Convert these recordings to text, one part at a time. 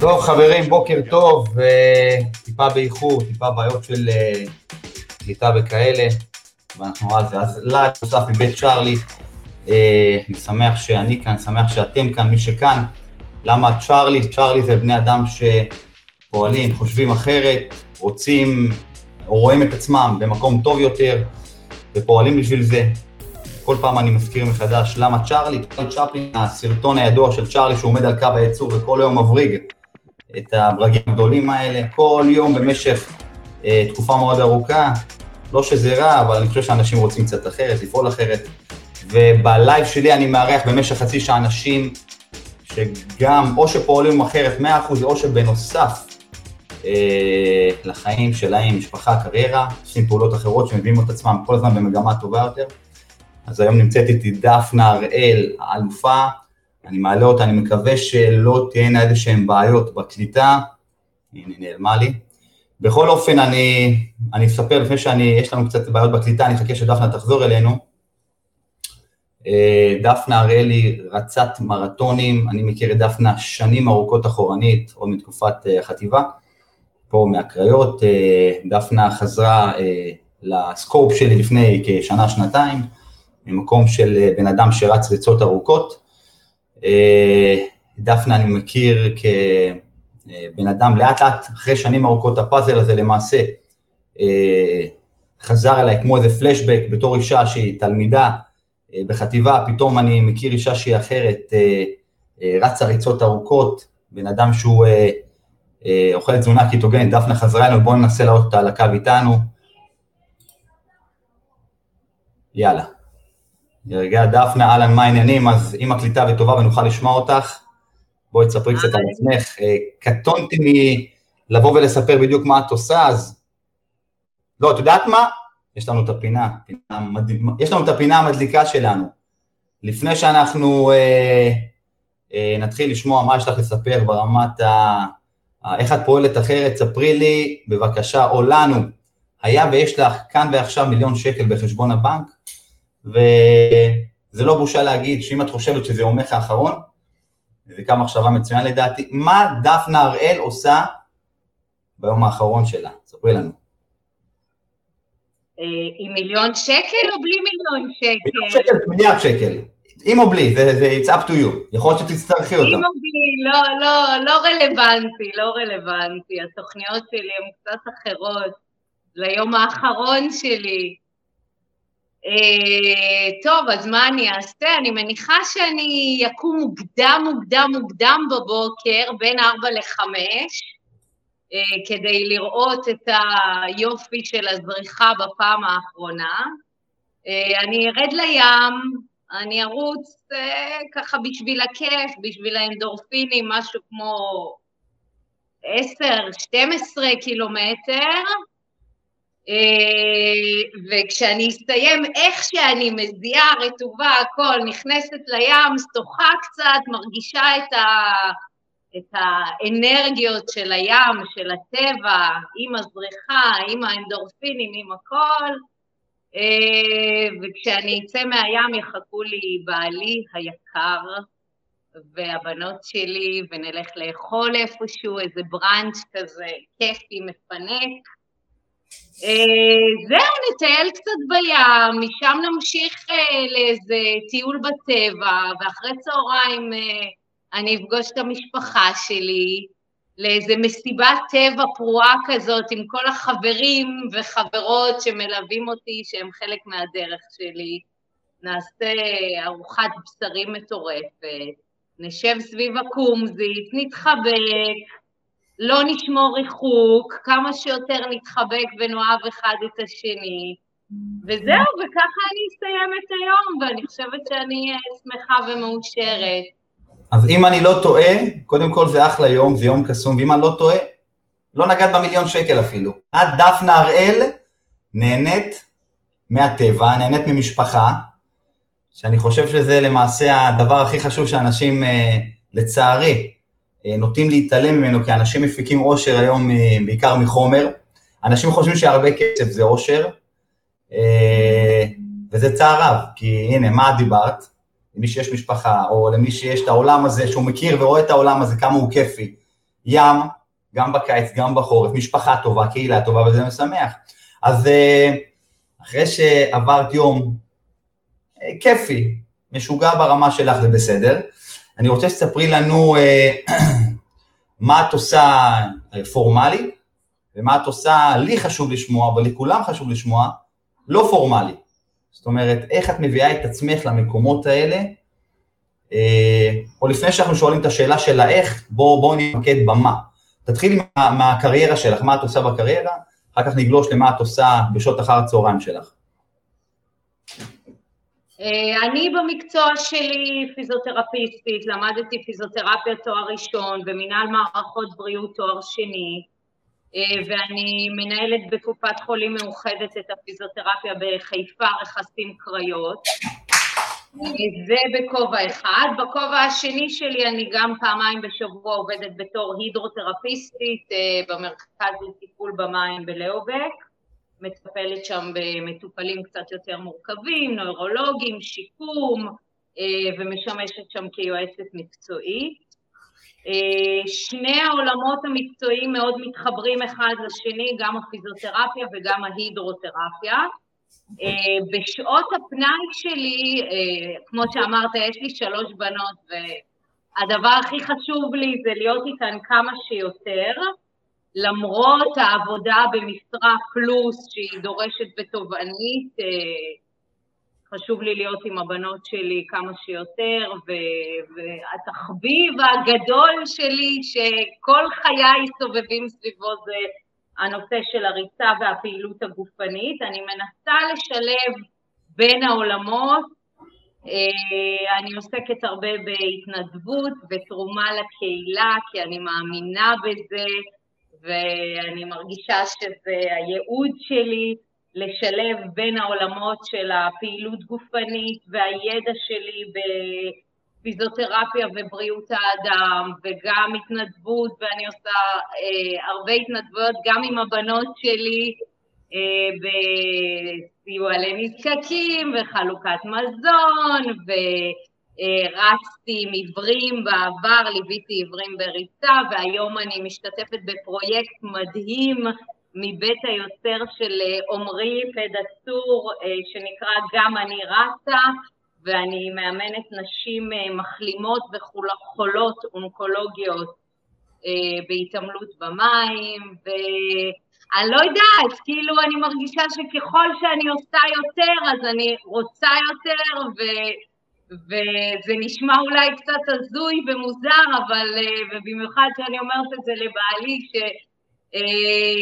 טוב, חברים, בוקר טוב, אה, טיפה באיחור, טיפה בעיות של אה, קליטה וכאלה, ואנחנו זה. אז live נוסף מבית צ'ארלי, אה, אני שמח שאני כאן, שמח שאתם כאן, מי שכאן. למה צ'ארלי? צ'ארלי זה בני אדם שפועלים, חושבים אחרת, רוצים או רואים את עצמם במקום טוב יותר, ופועלים בשביל זה. כל פעם אני מזכיר מחדש למה צ'ארלי, צ'פלין, הסרטון הידוע של צ'ארלי שהוא עומד על קו הייצור וכל יום מבריג את הברגים הגדולים האלה, כל יום במשך אה, תקופה מאוד ארוכה, לא שזה רע, אבל אני חושב שאנשים רוצים קצת אחרת, לפעול אחרת, וב live שלי אני מארח במשך חצי שעה אנשים שגם או שפועלים אחרת 100% או שבנוסף אה, לחיים שלהם, משפחה, קריירה, עושים פעולות אחרות שמביאים את עצמם כל הזמן במגמה טובה יותר. אז היום נמצאת איתי דפנה הראל, האלופה, אני מעלה אותה, אני מקווה שלא תהיינה איזה שהן בעיות בקליטה, הנה נעלמה לי. בכל אופן, אני, אני אספר לפני שאני, יש לנו קצת בעיות בקליטה, אני אחכה שדפנה תחזור אלינו. אה, דפנה הראלי רצת מרתונים, אני מכיר את דפנה שנים ארוכות אחורנית, עוד מתקופת אה, החטיבה, פה מהקריות. אה, דפנה חזרה לסקופ שלי לפני כשנה, שנתיים, ממקום של בן אדם שרץ ריצות ארוכות. דפנה אני מכיר כבן אדם לאט לאט, אחרי שנים ארוכות הפאזל הזה למעשה חזר אליי כמו איזה פלשבק בתור אישה שהיא תלמידה אה, בחטיבה, פתאום אני מכיר אישה שהיא אחרת, אה, אה, רצה ריצות ארוכות, בן אדם שהוא אוכל תזונה קיטוגנית, דפנה חזרה אלינו, בואו ננסה לעלות אותה על הקו איתנו. יאללה. רגע, דפנה, אהלן, מה העניינים? אז אם הקליטה וטובה ונוכל לשמוע אותך, בואי תספרי קצת על עצמך. קטונתי מלבוא ולספר בדיוק מה את עושה, אז... לא, את יודעת מה? יש לנו את הפינה, יש לנו את הפינה המדליקה שלנו. לפני שאנחנו אה, אה, נתחיל לשמוע מה יש לך לספר ברמת ה... איך את פועלת אחרת, ספרי לי בבקשה, או לנו, היה ויש לך כאן ועכשיו מיליון שקל בחשבון הבנק, וזה לא בושה להגיד שאם את חושבת שזה יומך האחרון, זה קו מחשבה מצוין לדעתי, מה דפנה הראל עושה ביום האחרון שלה? ספרי לנו. אה, עם מיליון שקל או בלי מיליון שקל? מיליון שקל מיליארד שקל. עם או בלי, זה, זה it's up to you, יכול להיות שתצטרכי אותה. עם או בלי, לא, לא, לא רלוונטי, לא רלוונטי, התוכניות שלי הן קצת אחרות, ליום האחרון שלי. אה, טוב, אז מה אני אעשה? אני מניחה שאני אקום מוקדם, מוקדם, מוקדם בבוקר, בין ארבע לחמש, אה, כדי לראות את היופי של הזריחה בפעם האחרונה. אה, אני ארד לים, אני ארוץ ככה בשביל הכיף, בשביל האנדורפינים, משהו כמו 10-12 קילומטר, וכשאני אסתיים, איך שאני מזיעה, רטובה, הכל, נכנסת לים, שוחה קצת, מרגישה את ה... את האנרגיות של הים, של הטבע, עם הזריחה, עם האנדורפינים, עם הכל, אה, וכשאני אצא מהים יחכו לי בעלי היקר והבנות שלי, ונלך לאכול איפשהו, איזה בראנץ' כזה כיפי, מפנק. אה, זהו, נטייל קצת בים, משם נמשיך אה, לאיזה טיול בטבע, ואחרי צהריים אני אפגוש את המשפחה שלי לאיזה מסיבת טבע פרועה כזאת עם כל החברים וחברות שמלווים אותי, שהם חלק מהדרך שלי. נעשה ארוחת בשרים מטורפת, נשב סביב הקומזית, נתחבק, לא נשמור ריחוק, כמה שיותר נתחבק ונאהב אחד את השני. וזהו, וככה אני אסיים את היום, ואני חושבת שאני שמחה ומאושרת. אז אם אני לא טועה, קודם כל זה אחלה יום, זה יום קסום, ואם אני לא טועה, לא נגעת במיליון שקל אפילו. את דפנה הראל נהנית מהטבע, נהנית ממשפחה, שאני חושב שזה למעשה הדבר הכי חשוב שאנשים, אה, לצערי, אה, נוטים להתעלם ממנו, כי אנשים מפיקים אושר היום אה, בעיקר מחומר. אנשים חושבים שהרבה כסף זה אושר, וזה צער רב, כי הנה, מה דיברת? למי שיש משפחה, או למי שיש את העולם הזה, שהוא מכיר ורואה את העולם הזה, כמה הוא כיפי, ים, גם בקיץ, גם בחורף, משפחה טובה, קהילה טובה, וזה משמח. אז אה, אחרי שעברת יום אה, כיפי, משוגע ברמה שלך, זה בסדר. אני רוצה שתספרי לנו אה, מה את עושה פורמלי, ומה את עושה, לי חשוב לשמוע, אבל לכולם חשוב לשמוע, לא פורמלי. זאת אומרת, איך את מביאה את עצמך למקומות האלה, או לפני שאנחנו שואלים את השאלה של האיך, בואו בוא נתמקד במה. תתחילי מה, מהקריירה שלך, מה את עושה בקריירה, אחר כך נגלוש למה את עושה בשעות אחר הצהריים שלך. אה, אני במקצוע שלי פיזיותרפיסטית, למדתי פיזיותרפיה תואר ראשון ומנהל מערכות בריאות תואר שני, אה, ואני מנהלת בקופת חולים מאוחדת את הפיזיותרפיה בחיפה רכסים קריות. זה בכובע אחד. בכובע השני שלי אני גם פעמיים בשבוע עובדת בתור הידרותרפיסטית אה, במרכז לטיפול במים בלאובק. מטפלת שם במטופלים קצת יותר מורכבים, נוירולוגים, שיקום, אה, ומשמשת שם כיועצת מקצועית. אה, שני העולמות המקצועיים מאוד מתחברים אחד לשני, גם הפיזיותרפיה וגם ההידרותרפיה. אה, בשעות הפנאי שלי, כמו שאמרת, יש לי שלוש בנות, והדבר הכי חשוב לי זה להיות איתן כמה שיותר, למרות העבודה במשרה פלוס שהיא דורשת בתובענית, אה, חשוב לי להיות עם הבנות שלי כמה שיותר, והתחביב הגדול שלי, שכל חיי סובבים סביבו זה הנושא של הריצה והפעילות הגופנית. אני מנסה לשלב בין העולמות, אה, אני עוסקת הרבה בהתנדבות ותרומה לקהילה, כי אני מאמינה בזה, ואני מרגישה שזה הייעוד שלי, לשלב בין העולמות של הפעילות גופנית והידע שלי ב... פיזיותרפיה ובריאות האדם, וגם התנדבות, ואני עושה אה, הרבה התנדבויות גם עם הבנות שלי אה, בסיוע לנזקקים וחלוקת מזון, ורצתי עם עיוורים בעבר, ליוויתי עיוורים בריצה, והיום אני משתתפת בפרויקט מדהים מבית היוצר של אה, עמרי פדצור, אה, שנקרא גם אני רצה, ואני מאמנת נשים אה, מחלימות וחולות אונקולוגיות אה, בהתעמלות במים, ואני לא יודעת, כאילו אני מרגישה שככל שאני עושה יותר, אז אני רוצה יותר, ו... וזה נשמע אולי קצת הזוי ומוזר, אבל, אה, ובמיוחד שאני אומרת את זה לבעלי, ש... אה,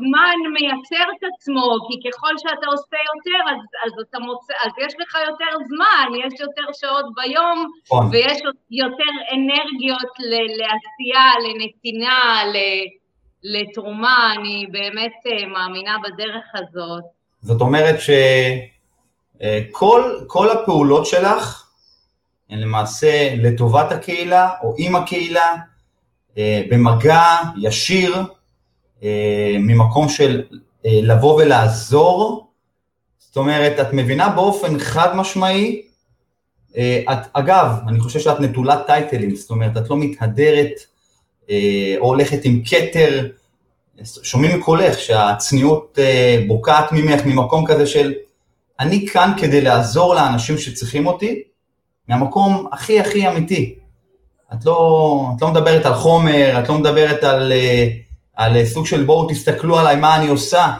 זמן מייצר את עצמו, כי ככל שאתה עושה יותר, אז, אז, אתה מוצא, אז יש לך יותר זמן, יש יותר שעות ביום, נכון. ויש יותר אנרגיות ל- לעשייה, לנתינה, ל- לתרומה, אני באמת אה, מאמינה בדרך הזאת. זאת אומרת אה, הפעולות שלך הן למעשה לטובת הקהילה או עם הקהילה, במגע ישיר אה, ממקום של אה, לבוא ולעזור, זאת אומרת, את מבינה באופן חד משמעי, אה, את, אגב, אני חושב שאת נטולת טייטלים, זאת אומרת, את לא מתהדרת או הולכת עם כתר, שומעים מקולך שהצניעות בוקעת ממך ממקום כזה של אני כאן כדי לעזור לאנשים שצריכים אותי, מהמקום הכי הכי אמיתי. את לא, את לא מדברת על חומר, את לא מדברת על על סוג של בואו תסתכלו עליי מה אני עושה.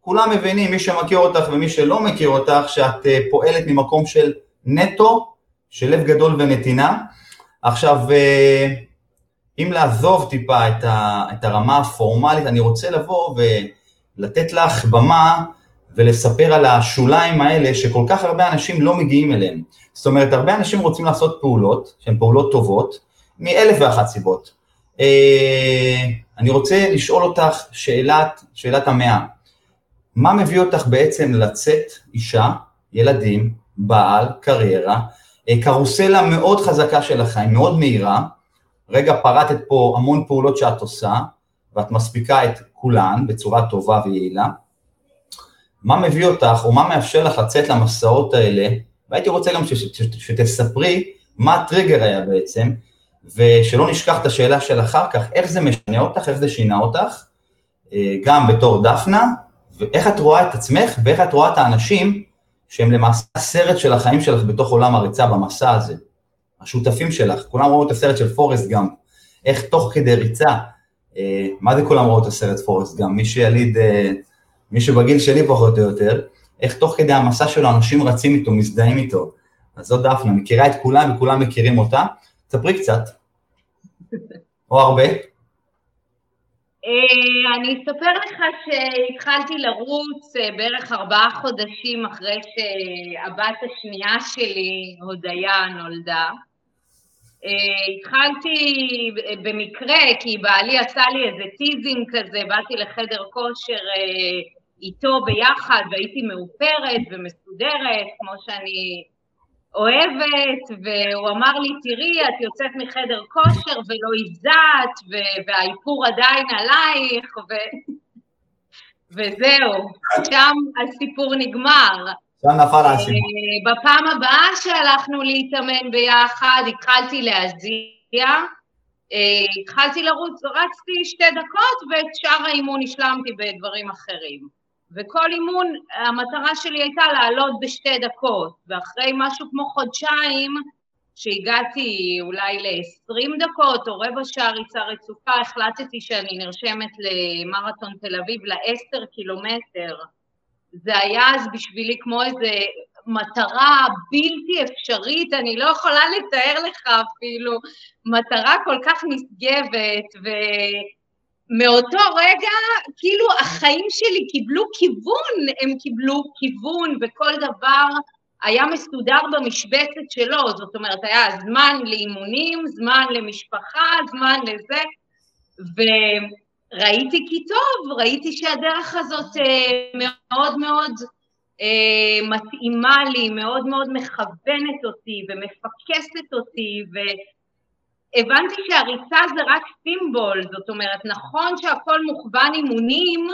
כולם מבינים, מי שמכיר אותך ומי שלא מכיר אותך, שאת אה, פועלת ממקום של נטו, של לב גדול ונתינה. עכשיו, אה, אם לעזוב טיפה את הרמה הפורמלית, אני רוצה לבוא ולתת לך במה ולספר על השוליים האלה שכל כך הרבה אנשים לא מגיעים אליהם. זאת אומרת, הרבה אנשים רוצים לעשות פעולות, שהן פעולות טובות, מאלף ואחת סיבות. אה, אני רוצה לשאול אותך שאלת, שאלת המאה. מה מביא אותך בעצם לצאת אישה, ילדים, בעל, קריירה, אה, קרוסלה מאוד חזקה של החיים, מאוד מהירה, רגע פרטת פה המון פעולות שאת עושה, ואת מספיקה את כולן בצורה טובה ויעילה. מה מביא אותך, או מה מאפשר לך לצאת למסעות האלה, והייתי רוצה גם שתספרי מה הטריגר היה בעצם, ושלא נשכח את השאלה של אחר כך, איך זה משנה אותך, איך זה שינה אותך, אה, גם בתור דפנה, ואיך את רואה את עצמך, ואיך את רואה את האנשים שהם למעשה הסרט של החיים שלך בתוך עולם הריצה במסע הזה. השותפים שלך, כולם ראו את הסרט של פורסט גם, איך תוך כדי ריצה, אה, מה זה כולם ראו את הסרט פורסט גם, מי שיליד, אה, מי שבגיל שלי פחות או יותר, איך תוך כדי המסע שלו אנשים רצים איתו, מזדהים איתו. אז זאת דפנה, מכירה את כולם וכולם מכירים אותה. ספרי קצת. או הרבה. אה, אני אספר לך שהתחלתי לרוץ אה, בערך ארבעה חודשים אחרי שהבת השנייה שלי, הודיה, נולדה. אה, התחלתי במקרה, כי בעלי עשה לי איזה teasing כזה, באתי לחדר כושר איתו ביחד והייתי מאופרת ומסודרת, כמו שאני אוהבת, והוא אמר לי, תראי, את יוצאת מחדר כושר ולא הזעת, והאיפור עדיין עלייך, ו... וזהו, שם הסיפור נגמר. שם נפל האסימון. אה, בפעם הבאה שהלכנו להתאמן ביחד, התחלתי להזיע, אה, התחלתי לרוץ, רצתי שתי דקות ואת שאר האימון השלמתי בדברים אחרים. וכל אימון, המטרה שלי הייתה לעלות בשתי דקות, ואחרי משהו כמו חודשיים, שהגעתי אולי ל-20 דקות או רבע שעה ריצה רצופה, החלטתי שאני נרשמת למרתון תל אביב ל-10 קילומטר. זה היה אז בשבילי כמו איזה מטרה בלתי אפשרית, אני לא יכולה לתאר לך אפילו, מטרה כל כך נשגבת, ו... מאותו רגע, כאילו החיים שלי קיבלו כיוון, הם קיבלו כיוון וכל דבר היה מסודר במשבצת שלו, זאת אומרת, היה זמן לאימונים, זמן למשפחה, זמן לזה, וראיתי כי טוב, ראיתי שהדרך הזאת אה, מאוד מאוד אה, מתאימה לי, מאוד מאוד מכוונת אותי ומפקסת אותי, ו... הבנתי שהריצה זה רק סימבול, זאת אומרת, נכון שהכל מוכוון אימונים,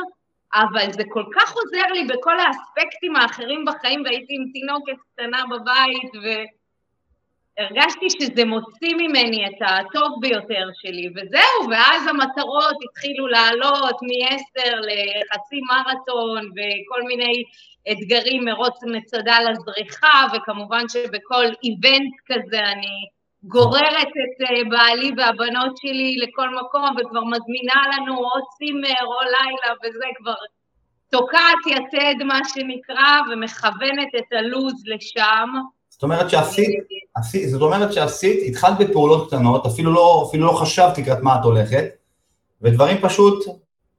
אבל זה כל כך עוזר לי בכל האספקטים האחרים בחיים, והייתי עם תינוקת קטנה בבית, והרגשתי שזה מוציא ממני את הטוב ביותר שלי, וזהו, ואז המטרות התחילו לעלות מ-10 לחצי מרתון, וכל מיני אתגרים, מרוץ מצדה לזריחה, וכמובן שבכל איבנט כזה אני... גוררת את אה, בעלי והבנות שלי לכל מקום וכבר מזמינה לנו או צימר או לילה וזה כבר תוקעת יתד מה שנקרא ומכוונת את הלו"ז לשם. זאת אומרת שעשית, עשית, זאת אומרת שעשית, התחלת בפעולות קטנות, אפילו לא, אפילו לא חשבת לקראת מה את הולכת, ודברים פשוט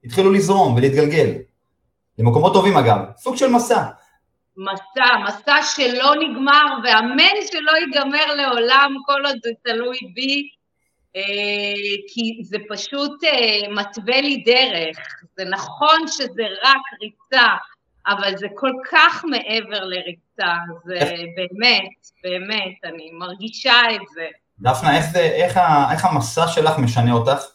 התחילו לזרום ולהתגלגל. למקומות טובים אגב, סוג של מסע. מסע, מסע שלא נגמר, ואמן שלא ייגמר לעולם כל עוד זה תלוי בי, אה, כי זה פשוט אה, מתווה לי דרך. זה נכון שזה רק ריצה, אבל זה כל כך מעבר לריצה, זה באמת, באמת, אני מרגישה את זה. דפנה, איך, זה, איך, איך המסע שלך משנה אותך?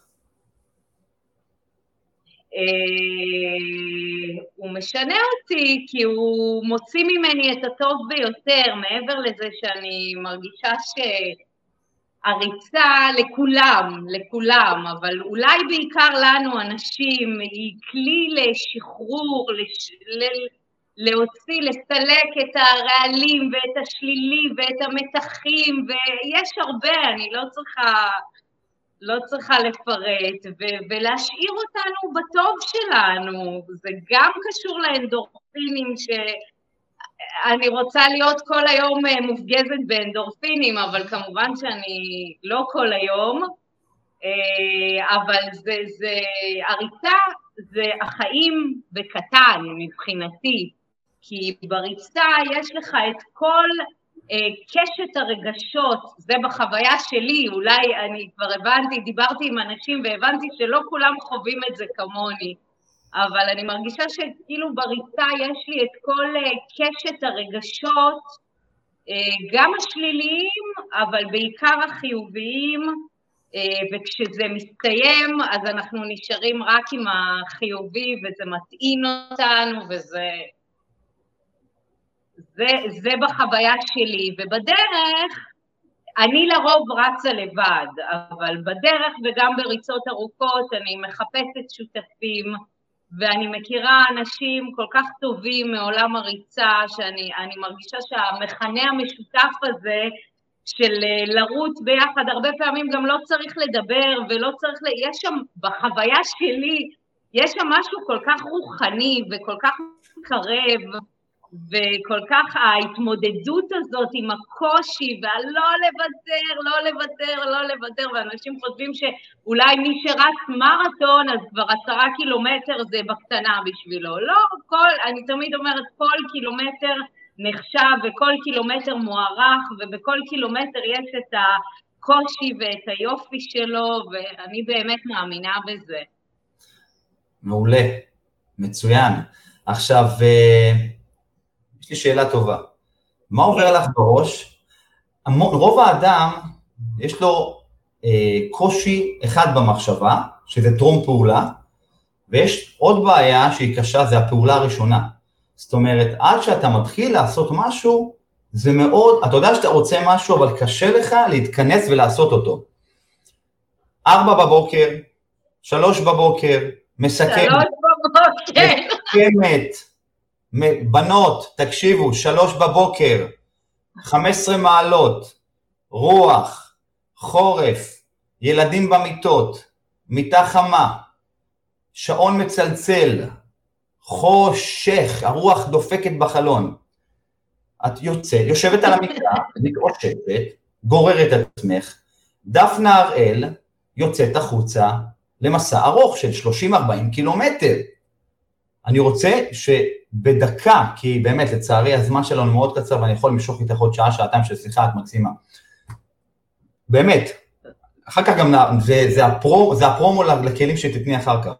אה, הוא משנה אותי כי הוא מוציא ממני את הטוב ביותר, מעבר לזה שאני מרגישה שהריצה לכולם, לכולם, אבל אולי בעיקר לנו, הנשים, היא כלי לשחרור, לש... ל... להוציא, לסלק את הרעלים ואת השלילי ואת המתחים, ויש הרבה, אני לא צריכה... לא צריכה לפרט, ו- ולהשאיר אותנו בטוב שלנו. זה גם קשור לאנדורפינים, שאני רוצה להיות כל היום אה, מופגזת באנדורפינים, אבל כמובן שאני לא כל היום, אה, אבל זה, זה, הריצה זה החיים בקטן מבחינתי, כי בריצה יש לך את כל קשת הרגשות, זה בחוויה שלי, אולי אני כבר הבנתי, דיברתי עם אנשים והבנתי שלא כולם חווים את זה כמוני, אבל אני מרגישה שכאילו בריצה יש לי את כל אה, קשת הרגשות, אה, גם השליליים, אבל בעיקר החיוביים, וכשזה מסתיים אז אנחנו נשארים רק עם החיובי וזה מטעין אותנו וזה זה, זה בחוויה שלי, ובדרך אני לרוב רצה לבד, אבל בדרך וגם בריצות ארוכות אני מחפשת שותפים, ואני מכירה אנשים כל כך טובים מעולם הריצה, שאני מרגישה שהמכנה המשותף הזה של אה, לרוץ ביחד, הרבה פעמים גם לא צריך לדבר ולא צריך, ל... יש שם, בחוויה שלי, יש שם משהו כל כך רוחני וכל כך קרב, וכל כך ההתמודדות הזאת עם הקושי והלא לוותר, לא לוותר, לא לוותר, ואנשים חושבים שאולי מי שרץ מרתון אז כבר עשרה קילומטר זה בקטנה בשבילו. לא, כל, אני תמיד אומרת כל קילומטר נחשב וכל קילומטר מוערך ובכל קילומטר יש את הקושי ואת היופי שלו ואני באמת מאמינה בזה. מעולה, מצוין. עכשיו, אה, יש לי שאלה טובה. מה עובר לך בראש? רוב האדם, יש לו אה, קושי אחד במחשבה, שזה טרום פעולה, ויש עוד בעיה שהיא קשה, זה הפעולה הראשונה. זאת אומרת, עד שאתה מתחיל לעשות משהו, זה מאוד, אתה יודע שאתה רוצה משהו, אבל קשה לך להתכנס ולעשות אותו. ארבע בבוקר, שלוש בבוקר, מסכמת. שלוש בבוקר. מסכמת. בנות, תקשיבו, שלוש בבוקר, חמש עשרה מעלות, רוח, חורף, ילדים במיטות, מיטה חמה, שעון מצלצל, חושך, הרוח דופקת בחלון. את יוצאת, יושבת על המיטה, מתעושתת, גוררת את עצמך, דפנה הראל יוצאת החוצה למסע ארוך של 30-40 קילומטר. אני רוצה שבדקה, כי באמת לצערי הזמן שלנו מאוד קצר ואני יכול למשוך איתך עוד שעה, שעתיים של שיחה, את מקסימה. באמת, אחר כך גם, זה, זה, הפרו, זה הפרומו לכלים שתתני אחר כך.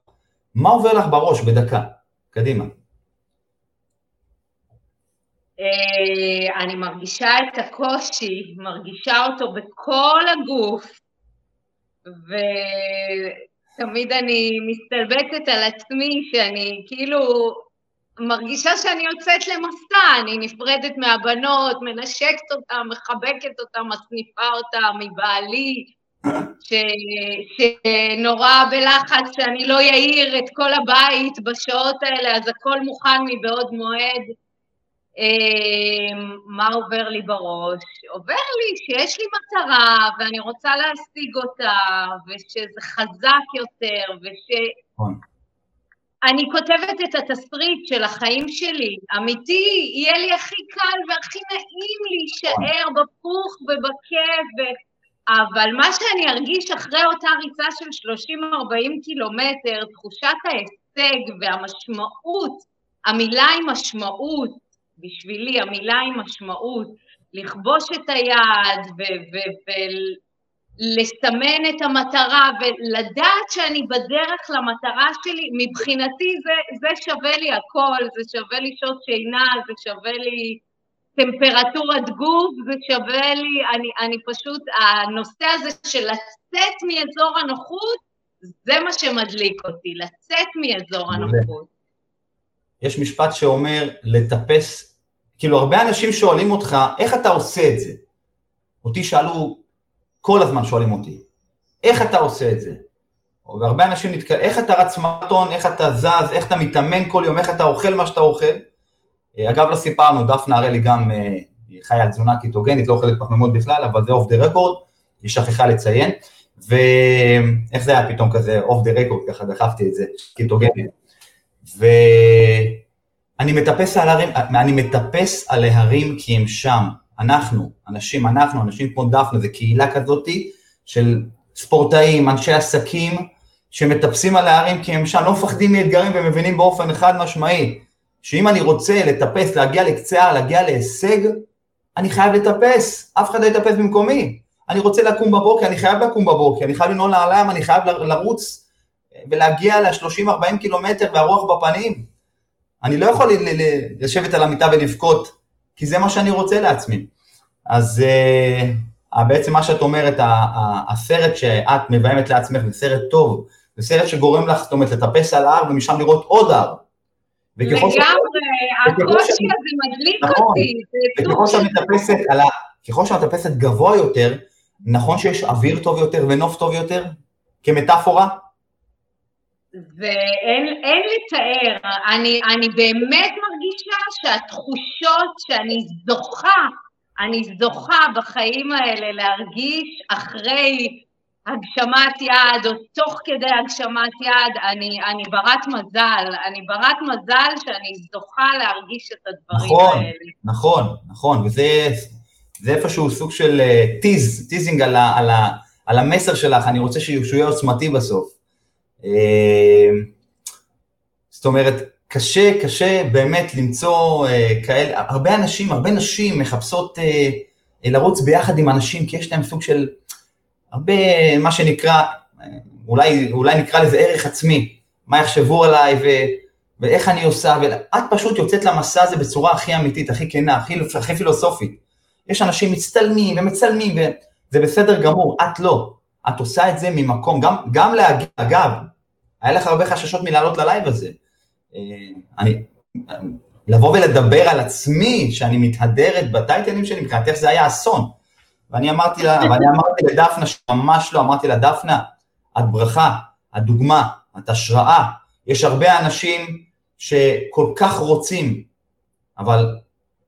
מה עובר לך בראש בדקה? קדימה. אה, אני מרגישה את הקושי, מרגישה אותו בכל הגוף, ותמיד אני מסתלבטת על עצמי שאני כאילו מרגישה שאני יוצאת למסע, אני נפרדת מהבנות, מנשקת אותן, מחבקת אותן, מסניפה אותן מבעלי, ש, שנורא בלחץ שאני לא אעיר את כל הבית בשעות האלה, אז הכל מוכן מבעוד מועד. אמ, מה עובר לי בראש? עובר לי שיש לי מטרה ואני רוצה להשיג אותה, ושזה חזק יותר, וש... אני כותבת את התסריט של החיים שלי, אמיתי, יהיה לי הכי קל והכי נעים להישאר. בפוך ובכיף, ו... אבל מה שאני ארגיש אחרי אותה ריצה של 30-40 קילומטר, תחושת ההישג והמשמעות, המילה היא משמעות, בשבילי המילה היא משמעות, לכבוש את היד ולסמן את המטרה ולדעת שאני בדרך למטרה שלי, מבחינתי זה, זה שווה לי הכל, זה שווה לי שעות שינה, זה שווה לי טמפרטורת גוף, זה שווה לי, אני, אני פשוט, הנושא הזה של לצאת מאזור הנוחות, זה מה שמדליק אותי, לצאת מאזור הנוחות. יש משפט שאומר לטפס, כאילו הרבה אנשים שואלים אותך, איך אתה עושה את זה? אותי שאלו, כל הזמן שואלים אותי, איך אתה עושה את זה? והרבה אנשים נתקעים, איך אתה רץ מרתון, איך אתה זז, איך אתה מתאמן כל יום, איך אתה אוכל מה שאתה אוכל? אה, אגב, לא סיפרנו, דפנה הראלי גם אה, חיה על תזונה קיטוגנית, לא אוכלת פחמימות בכלל, אבל זה אוף דה רקורד, היא שכחה לציין, ואיך זה היה פתאום כזה אוף דה רקורד, ככה דחפתי את זה, קיטוגנית. ואני מטפס על הרים, אני מטפס על ההרים כי הם שם, אנחנו, אנשים, אנחנו, אנשים כמו דפנה, זה קהילה כזאתי של ספורטאים, אנשי עסקים, שמטפסים על ההרים כי הם שם, לא מפחדים מאתגרים ומבינים באופן חד משמעי, שאם אני רוצה לטפס, להגיע לקצה להגיע להישג, אני חייב לטפס, אף אחד לא יטפס במקומי. אני רוצה לקום בבוקר, אני חייב לקום בבוקר, אני חייב לנעול נעליים, אני חייב לרוץ ולהגיע ל-30-40 קילומטר והרוח בפנים. אני לא יכול לשבת על המיטה ולבכות, כי זה מה שאני רוצה לעצמי. אז uh, בעצם מה שאת אומרת, הסרט שאת מביימת לעצמך זה סרט טוב, זה סרט שגורם לך, זאת אומרת, לטפס על ההר ומשם לראות עוד הר. לגמרי, הקושי הזה מדליק נכון. אותי, וככל שאת מטפסת, ככל שאת מטפסת גבוה יותר, נכון שיש אוויר טוב יותר ונוף טוב יותר? כמטאפורה? ואין לתאר, אני, אני באמת מרגישה שהתחושות שאני זוכה, אני זוכה בחיים האלה להרגיש אחרי הגשמת יעד או תוך כדי הגשמת יעד, אני, אני ברת מזל, אני ברת מזל שאני זוכה להרגיש את הדברים נכון, האלה. נכון, נכון, נכון, וזה זה איפשהו סוג של tease, אה, teasing על, על, על המסר שלך, אני רוצה שהוא יהיה עוצמתי בסוף. אה, זאת אומרת, קשה, קשה באמת למצוא אה, כאלה, הרבה אנשים, הרבה נשים מחפשות אה, לרוץ ביחד עם אנשים, כי יש להם סוג של הרבה, מה שנקרא, אולי, אולי נקרא לזה ערך עצמי, מה יחשבו עליי ו, ואיך אני עושה, ואת פשוט יוצאת למסע הזה בצורה הכי אמיתית, הכי כנה, הכי, הכי פילוסופית. יש אנשים מצטלמים ומצלמים, וזה בסדר גמור, את לא. את עושה את זה ממקום, גם, גם להגיע, אגב, היה לך הרבה חששות מלעלות ללייב הזה. אה, אני, לבוא ולדבר על עצמי, שאני מתהדרת בטייטלים שלי, מבחינתך זה היה אסון. ואני אמרתי לה, ואני אמרתי לדפנה, שממש לא, אמרתי לה, דפנה, את ברכה, את דוגמה, את השראה. יש הרבה אנשים שכל כך רוצים, אבל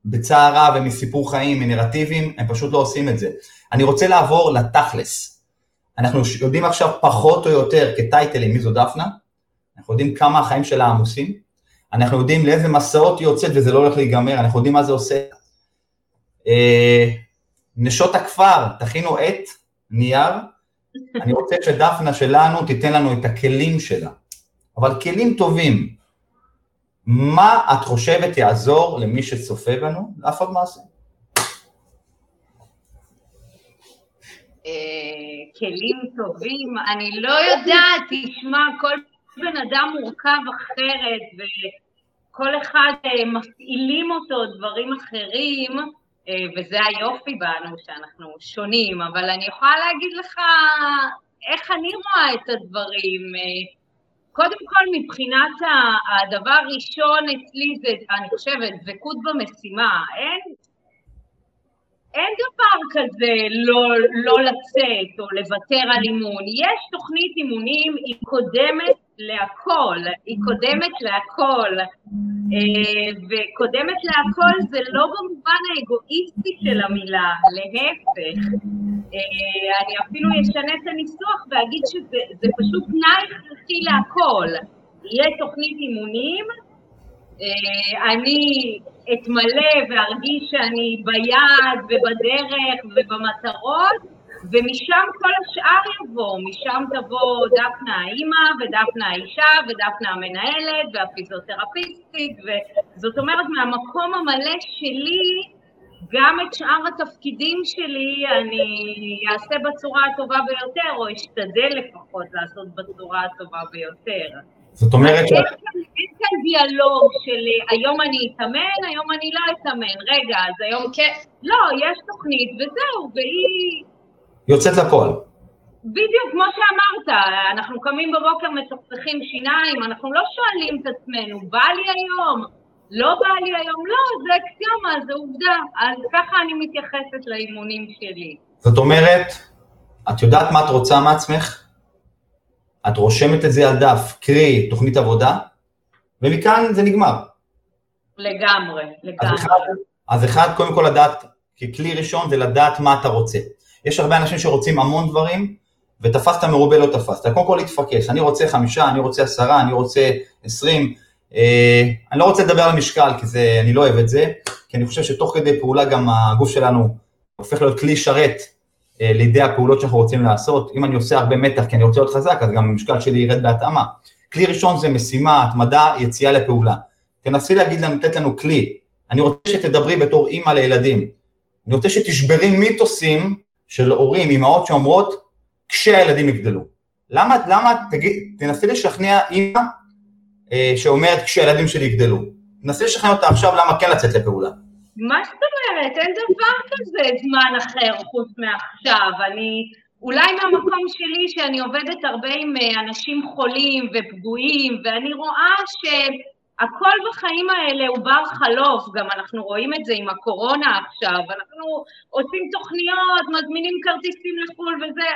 בצער רב ומסיפור חיים, מנרטיבים, הם פשוט לא עושים את זה. אני רוצה לעבור לתכלס. אנחנו יודעים עכשיו פחות או יותר כטייטלים מי זו דפנה, אנחנו יודעים כמה החיים שלה עמוסים, אנחנו יודעים לאיזה מסעות היא יוצאת וזה לא הולך להיגמר, אנחנו יודעים מה זה עושה. אה, נשות הכפר, תכינו עט, נייר, אני רוצה שדפנה שלנו תיתן לנו את הכלים שלה, אבל כלים טובים. מה את חושבת יעזור למי שצופה בנו לעשות מעשה? אה, כלים טובים, אני לא יודעת, תשמע, כל בן אדם מורכב אחרת וכל אחד אה, מפעילים אותו דברים אחרים אה, וזה היופי בנו שאנחנו שונים, אבל אני יכולה להגיד לך איך אני רואה את הדברים. קודם כל, מבחינת הדבר הראשון אצלי זה, אני חושבת, דבקות במשימה. אין, אין דבר כזה לא, לא לצאת או לוותר על אימון. יש תוכנית אימונים, היא קודמת להכל, היא קודמת להכל. אה, וקודמת להכל זה לא במובן האגואיסטי של המילה, להפך. אה, אני אפילו אשנה את הניסוח ואגיד שזה פשוט תנאי הכרחי להכל. יהיה תוכנית אימונים, אה, אני אתמלא וארגיש שאני ביעד ובדרך ובמטרות, ומשם כל השאר יבוא, משם תבוא דפנה האימא ודפנה האישה ודפנה המנהלת והפיזיותרפיסטית, וזאת אומרת מהמקום המלא שלי גם את שאר התפקידים שלי אני אעשה בצורה הטובה ביותר, או אשתדל לפחות לעשות בצורה הטובה ביותר. זאת אומרת ש... אין כאן דיאלוג של היום אני אתאמן, היום אני לא אתאמן, רגע, אז היום כן... לא, יש תוכנית וזהו, והיא... יוצאת לפועל. בדיוק, כמו שאמרת, אנחנו קמים בבוקר, מצחצחים שיניים, אנחנו לא שואלים את עצמנו, בא לי היום? לא בא לי היום, לא, זה אקסיומה, זה עובדה. אז ככה אני מתייחסת לאימונים שלי. זאת אומרת, את יודעת מה את רוצה מעצמך? את רושמת את זה על דף, קרי תוכנית עבודה, ומכאן זה נגמר. לגמרי, לגמרי. אז אחד, אז אחד, קודם כל לדעת, ככלי ראשון זה לדעת מה אתה רוצה. יש הרבה אנשים שרוצים המון דברים, ותפסת מרובה לא תפסת. קודם כל להתפקס, אני רוצה חמישה, אני רוצה עשרה, אני רוצה עשרים, אה, אני לא רוצה לדבר על משקל, כי זה, אני לא אוהב את זה, כי אני חושב שתוך כדי פעולה גם הגוף שלנו הופך להיות כלי שרת אה, לידי הפעולות שאנחנו רוצים לעשות. אם אני עושה הרבה מתח כי אני רוצה להיות חזק, אז גם המשקל שלי ירד בהתאמה. כלי ראשון זה משימה, התמדה, יציאה לפעולה. תנסי להגיד לנו, לתת לנו כלי. אני רוצה שתדברי בתור אימא לילדים. אני רוצה שתשברי מיתוסים של הורים, אימהות שאומרות, כשהילדים יגדלו. למה, למה, תגיד, תנסי לשכנע אימא אה, שאומרת כשהילדים שלי יגדלו. נסי לשכנע אותה עכשיו למה כן לצאת לפעולה. מה זאת אומרת? אין דבר כזה זמן אחר חוץ מעכשיו. אני, אולי מהמקום שלי, שאני עובדת הרבה עם אה, אנשים חולים ופגועים, ואני רואה ש... הכל בחיים האלה הוא בר חלוף, גם אנחנו רואים את זה עם הקורונה עכשיו, אנחנו עושים תוכניות, מזמינים כרטיסים לחו"ל וזה,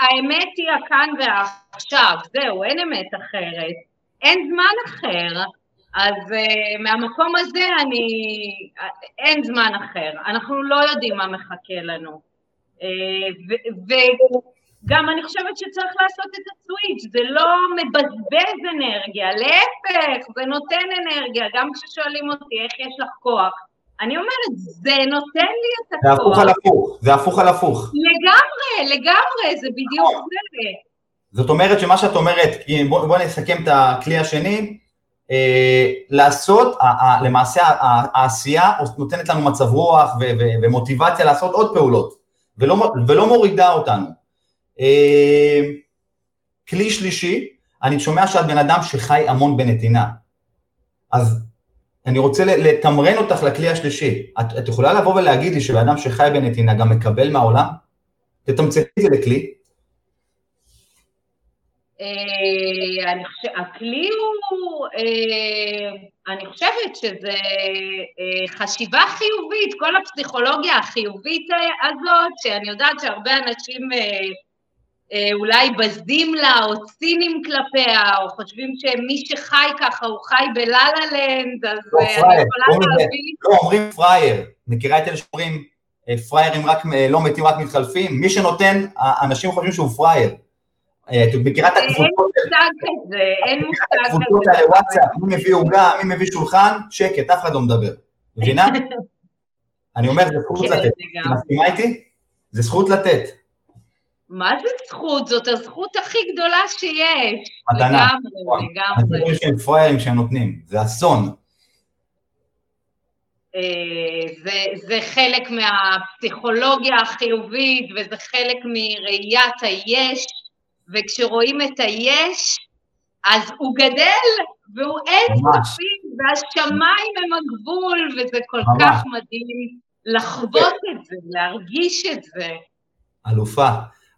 האמת היא הכאן והעכשיו, זהו, אין אמת אחרת, אין זמן אחר, אז uh, מהמקום הזה אני, אין זמן אחר, אנחנו לא יודעים מה מחכה לנו. Uh, וגם אני חושבת שצריך לעשות את הסוויץ', זה לא מבזבז אנרגיה, להפך, זה נותן אנרגיה, גם כששואלים אותי איך יש לך כוח. אני אומרת, זה נותן לי את הכוח. זה הפוך על הפוך, זה הפוך על הפוך. לגמרי, לגמרי, זה בדיוק זה. זאת אומרת שמה שאת אומרת, בואו בוא נסכם את הכלי השני, אה, לעשות, למעשה העשייה נותנת לנו מצב רוח ומוטיבציה לעשות עוד פעולות, ולא, ולא מורידה אותנו. אה, כלי שלישי, אני שומע שאת בן אדם שחי המון בנתינה. אז אני רוצה לתמרן אותך לכלי השלישי. את, את יכולה לבוא ולהגיד לי שבן אדם שחי בנתינה גם מקבל מהעולם? תתמצתי את זה לכלי. אה, הכלי הוא, אה, אני חושבת שזה חשיבה חיובית, כל הפסיכולוגיה החיובית הזאת, שאני יודעת שהרבה אנשים אולי בזים לה או צינים כלפיה, או חושבים שמי שחי ככה הוא חי בלה-לה לנד, אז לא, אני יכולה להבין... לא, אומרים פראייר. מכירה את אלה שאומרים פראיירים רק, לא מתים רק מתחלפים? מי שנותן, אנשים חושבים שהוא פראייר. אה, את מכירה את הקבוצות? אין מושג כזה, אין מושג כזה. הקבוצות האלה, וואטסאפ, מי מביא עוגה, מי מביא שולחן, שקט, אף אחד לא מדבר. מבינה? אני אומר, זה זכות לתת. את מסכימה איתי? זה זכות לתת. מה זה זכות? זאת הזכות הכי גדולה שיש. מתנה. לגמרי, לגמרי. אני שהם פראיירים שהם נותנים, זה אסון. אה, זה, זה חלק מהפסיכולוגיה החיובית וזה חלק מראיית היש וכשרואים את היש, אז הוא גדל, והוא אין סופי, והשמיים הם הגבול, וזה כל ממש. כך מדהים לחוות את זה, להרגיש את זה. אלופה.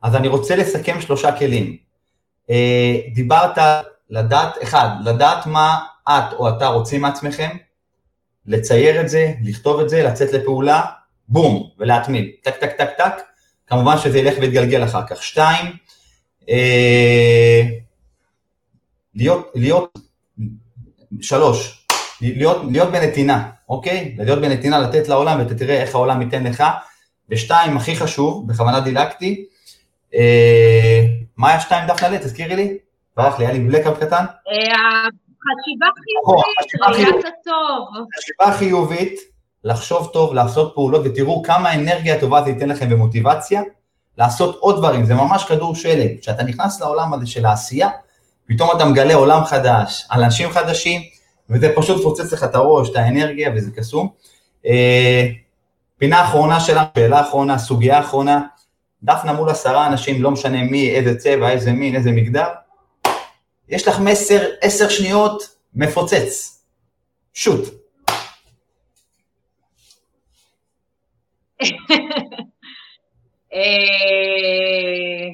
אז אני רוצה לסכם שלושה כלים. אה, דיברת לדעת, אחד, לדעת מה את או אתה רוצים מעצמכם, לצייר את זה, לכתוב את זה, לצאת לפעולה, בום, ולהתמיד, טק טק טק טק, כמובן שזה ילך ויתגלגל אחר כך. שתיים, אה, להיות, להיות, שלוש, להיות, להיות בנתינה, אוקיי? להיות בנתינה, לתת לעולם ואתה תראה איך העולם ייתן לך. ושתיים, הכי חשוב, בכוונה דילגתי, מה היה שתיים דף נעלה? תזכירי לי. ברח לי, היה לי בלקאפ קטן. אה, חשיבה חיובית, ראיית הטוב. חשיבה חיובית, לחשוב טוב, לעשות פעולות, ותראו כמה אנרגיה טובה זה ייתן לכם במוטיבציה. לעשות עוד דברים, זה ממש כדור שלג. כשאתה נכנס לעולם הזה של העשייה, פתאום אתה מגלה עולם חדש, על אנשים חדשים, וזה פשוט פוצץ לך את הראש, את האנרגיה, וזה קסום. אה, פינה אחרונה שלנו, שאלה אחרונה, סוגיה אחרונה, דפנה מול עשרה אנשים, לא משנה מי, איזה צבע, איזה מין, איזה מגדר, יש לך מסר, עשר שניות, מפוצץ. שוט. אה,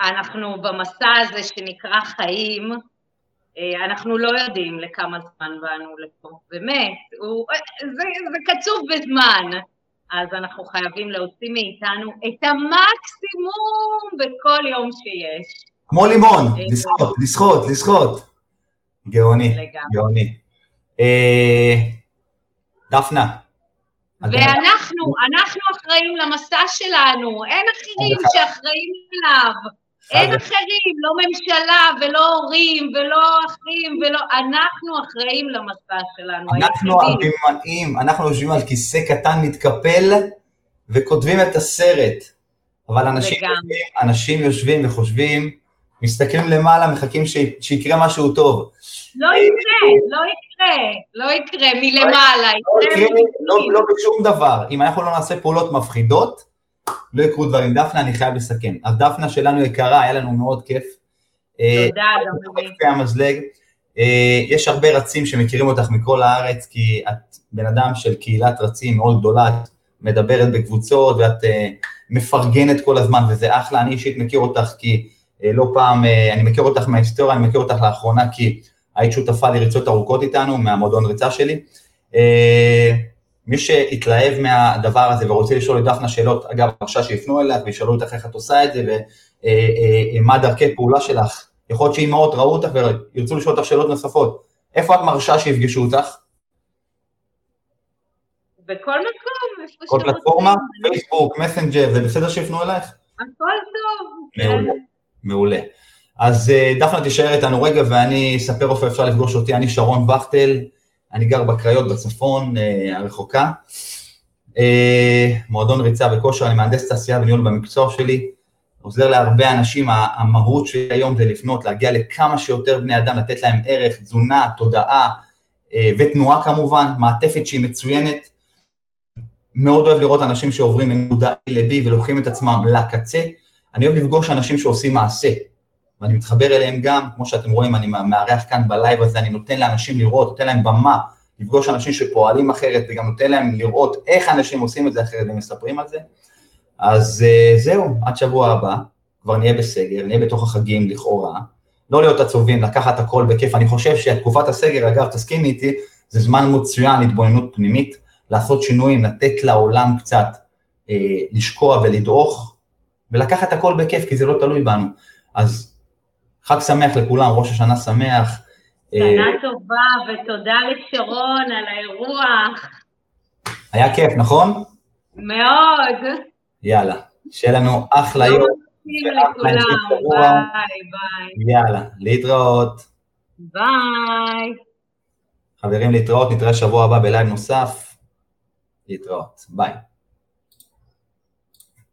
אנחנו במסע הזה שנקרא חיים, אה, אנחנו לא יודעים לכמה זמן באנו לפה, באמת, הוא, זה, זה קצוב בזמן, אז אנחנו חייבים להוציא מאיתנו את המקסימום בכל יום שיש. כמו לימון, אה, לשחות, לשחות, לשחות. גאוני, גאוני. דפנה, ואנחנו, אנחנו אחראים למסע שלנו, אין אחרים שאחראים אליו. אין אחרים, לא ממשלה ולא הורים ולא אחים ולא... אנחנו אחראים למסע שלנו. אנחנו הבימאים, אנחנו יושבים על כיסא קטן מתקפל וכותבים את הסרט. אבל אנשים יושבים, אנשים יושבים וחושבים, מסתכלים למעלה, מחכים שיקרה משהו טוב. לא יקרה, לא יקרה, לא יקרה מלמעלה, לא יקרה לא, לא בשום דבר. אם אנחנו לא נעשה פעולות מפחידות, לא יקרו דברים. דפנה, אני חייב לסכם. אז דפנה שלנו יקרה, היה לנו מאוד כיף. אה, תודה, גם המזלג. אה, יש הרבה רצים שמכירים אותך מכל הארץ, כי את בן אדם של קהילת רצים מאוד גדולה, את מדברת בקבוצות ואת אה, מפרגנת כל הזמן, וזה אחלה. אני אישית מכיר אותך כי לא פעם, אני מכיר אותך מההיסטוריה, אני מכיר אותך לאחרונה כי היית שותפה לריצות ארוכות איתנו, מהמועדון ריצה שלי. מי שהתלהב מהדבר הזה ורוצה לשאול את דפנה שאלות, אגב, בבקשה שיפנו אלייך וישאלו אותך איך את עושה את זה ומה דרכי פעולה שלך, יכול להיות שאימהות ראו אותך וירצו לשאול אותך שאלות נוספות. איפה את מרשה שיפגשו אותך? בכל מקום, איפה כל פלטפורמה, פייסבוק, מסנג'ר, זה בסדר שיפנו אלייך? הכל טוב. מעולה, מעולה. אז אה, דפנה תישאר איתנו רגע ואני אספר איפה אפשר לפגוש אותי, אני שרון וכטל, אני גר בקריות בצפון אה, הרחוקה. אה, מועדון ריצה וכושר, אני מהנדס תעשייה וניהול במקצוע שלי, עוזר להרבה אנשים, המהות שלי היום זה לפנות, להגיע לכמה שיותר בני אדם, לתת להם ערך, תזונה, תודעה ותנועה כמובן, מעטפת שהיא מצוינת. מאוד אוהב לראות אנשים שעוברים מנקודה A ל-B ולוקחים את עצמם לקצה. אני אוהב לפגוש אנשים שעושים מעשה, ואני מתחבר אליהם גם, כמו שאתם רואים, אני מארח כאן בלייב הזה, אני נותן לאנשים לראות, נותן להם במה, לפגוש אנשים שפועלים אחרת, וגם נותן להם לראות איך אנשים עושים את זה אחרת ומספרים על זה. אז uh, זהו, עד שבוע הבא, כבר נהיה בסגר, נהיה בתוך החגים לכאורה, לא להיות עצובים, לקחת הכל בכיף. אני חושב שתקופת הסגר, אגב, תסכימי איתי, זה זמן מצוין להתבוננות פנימית, לעשות שינויים, לתת לעולם קצת אה, לשקוע ולדרוך, ולקחת הכל בכיף, כי זה לא תלוי בנו. אז חג שמח לכולם, ראש השנה שמח. אה, שנה טובה, ותודה לשרון על האירוח. היה כיף, נכון? מאוד. יאללה, שיהיה לנו אחלה יום. לכולם, ביי ביי. יאללה, להתראות. ביי. חברים, להתראות, נתראה שבוע הבא ב live נוסף. להתראות, ביי.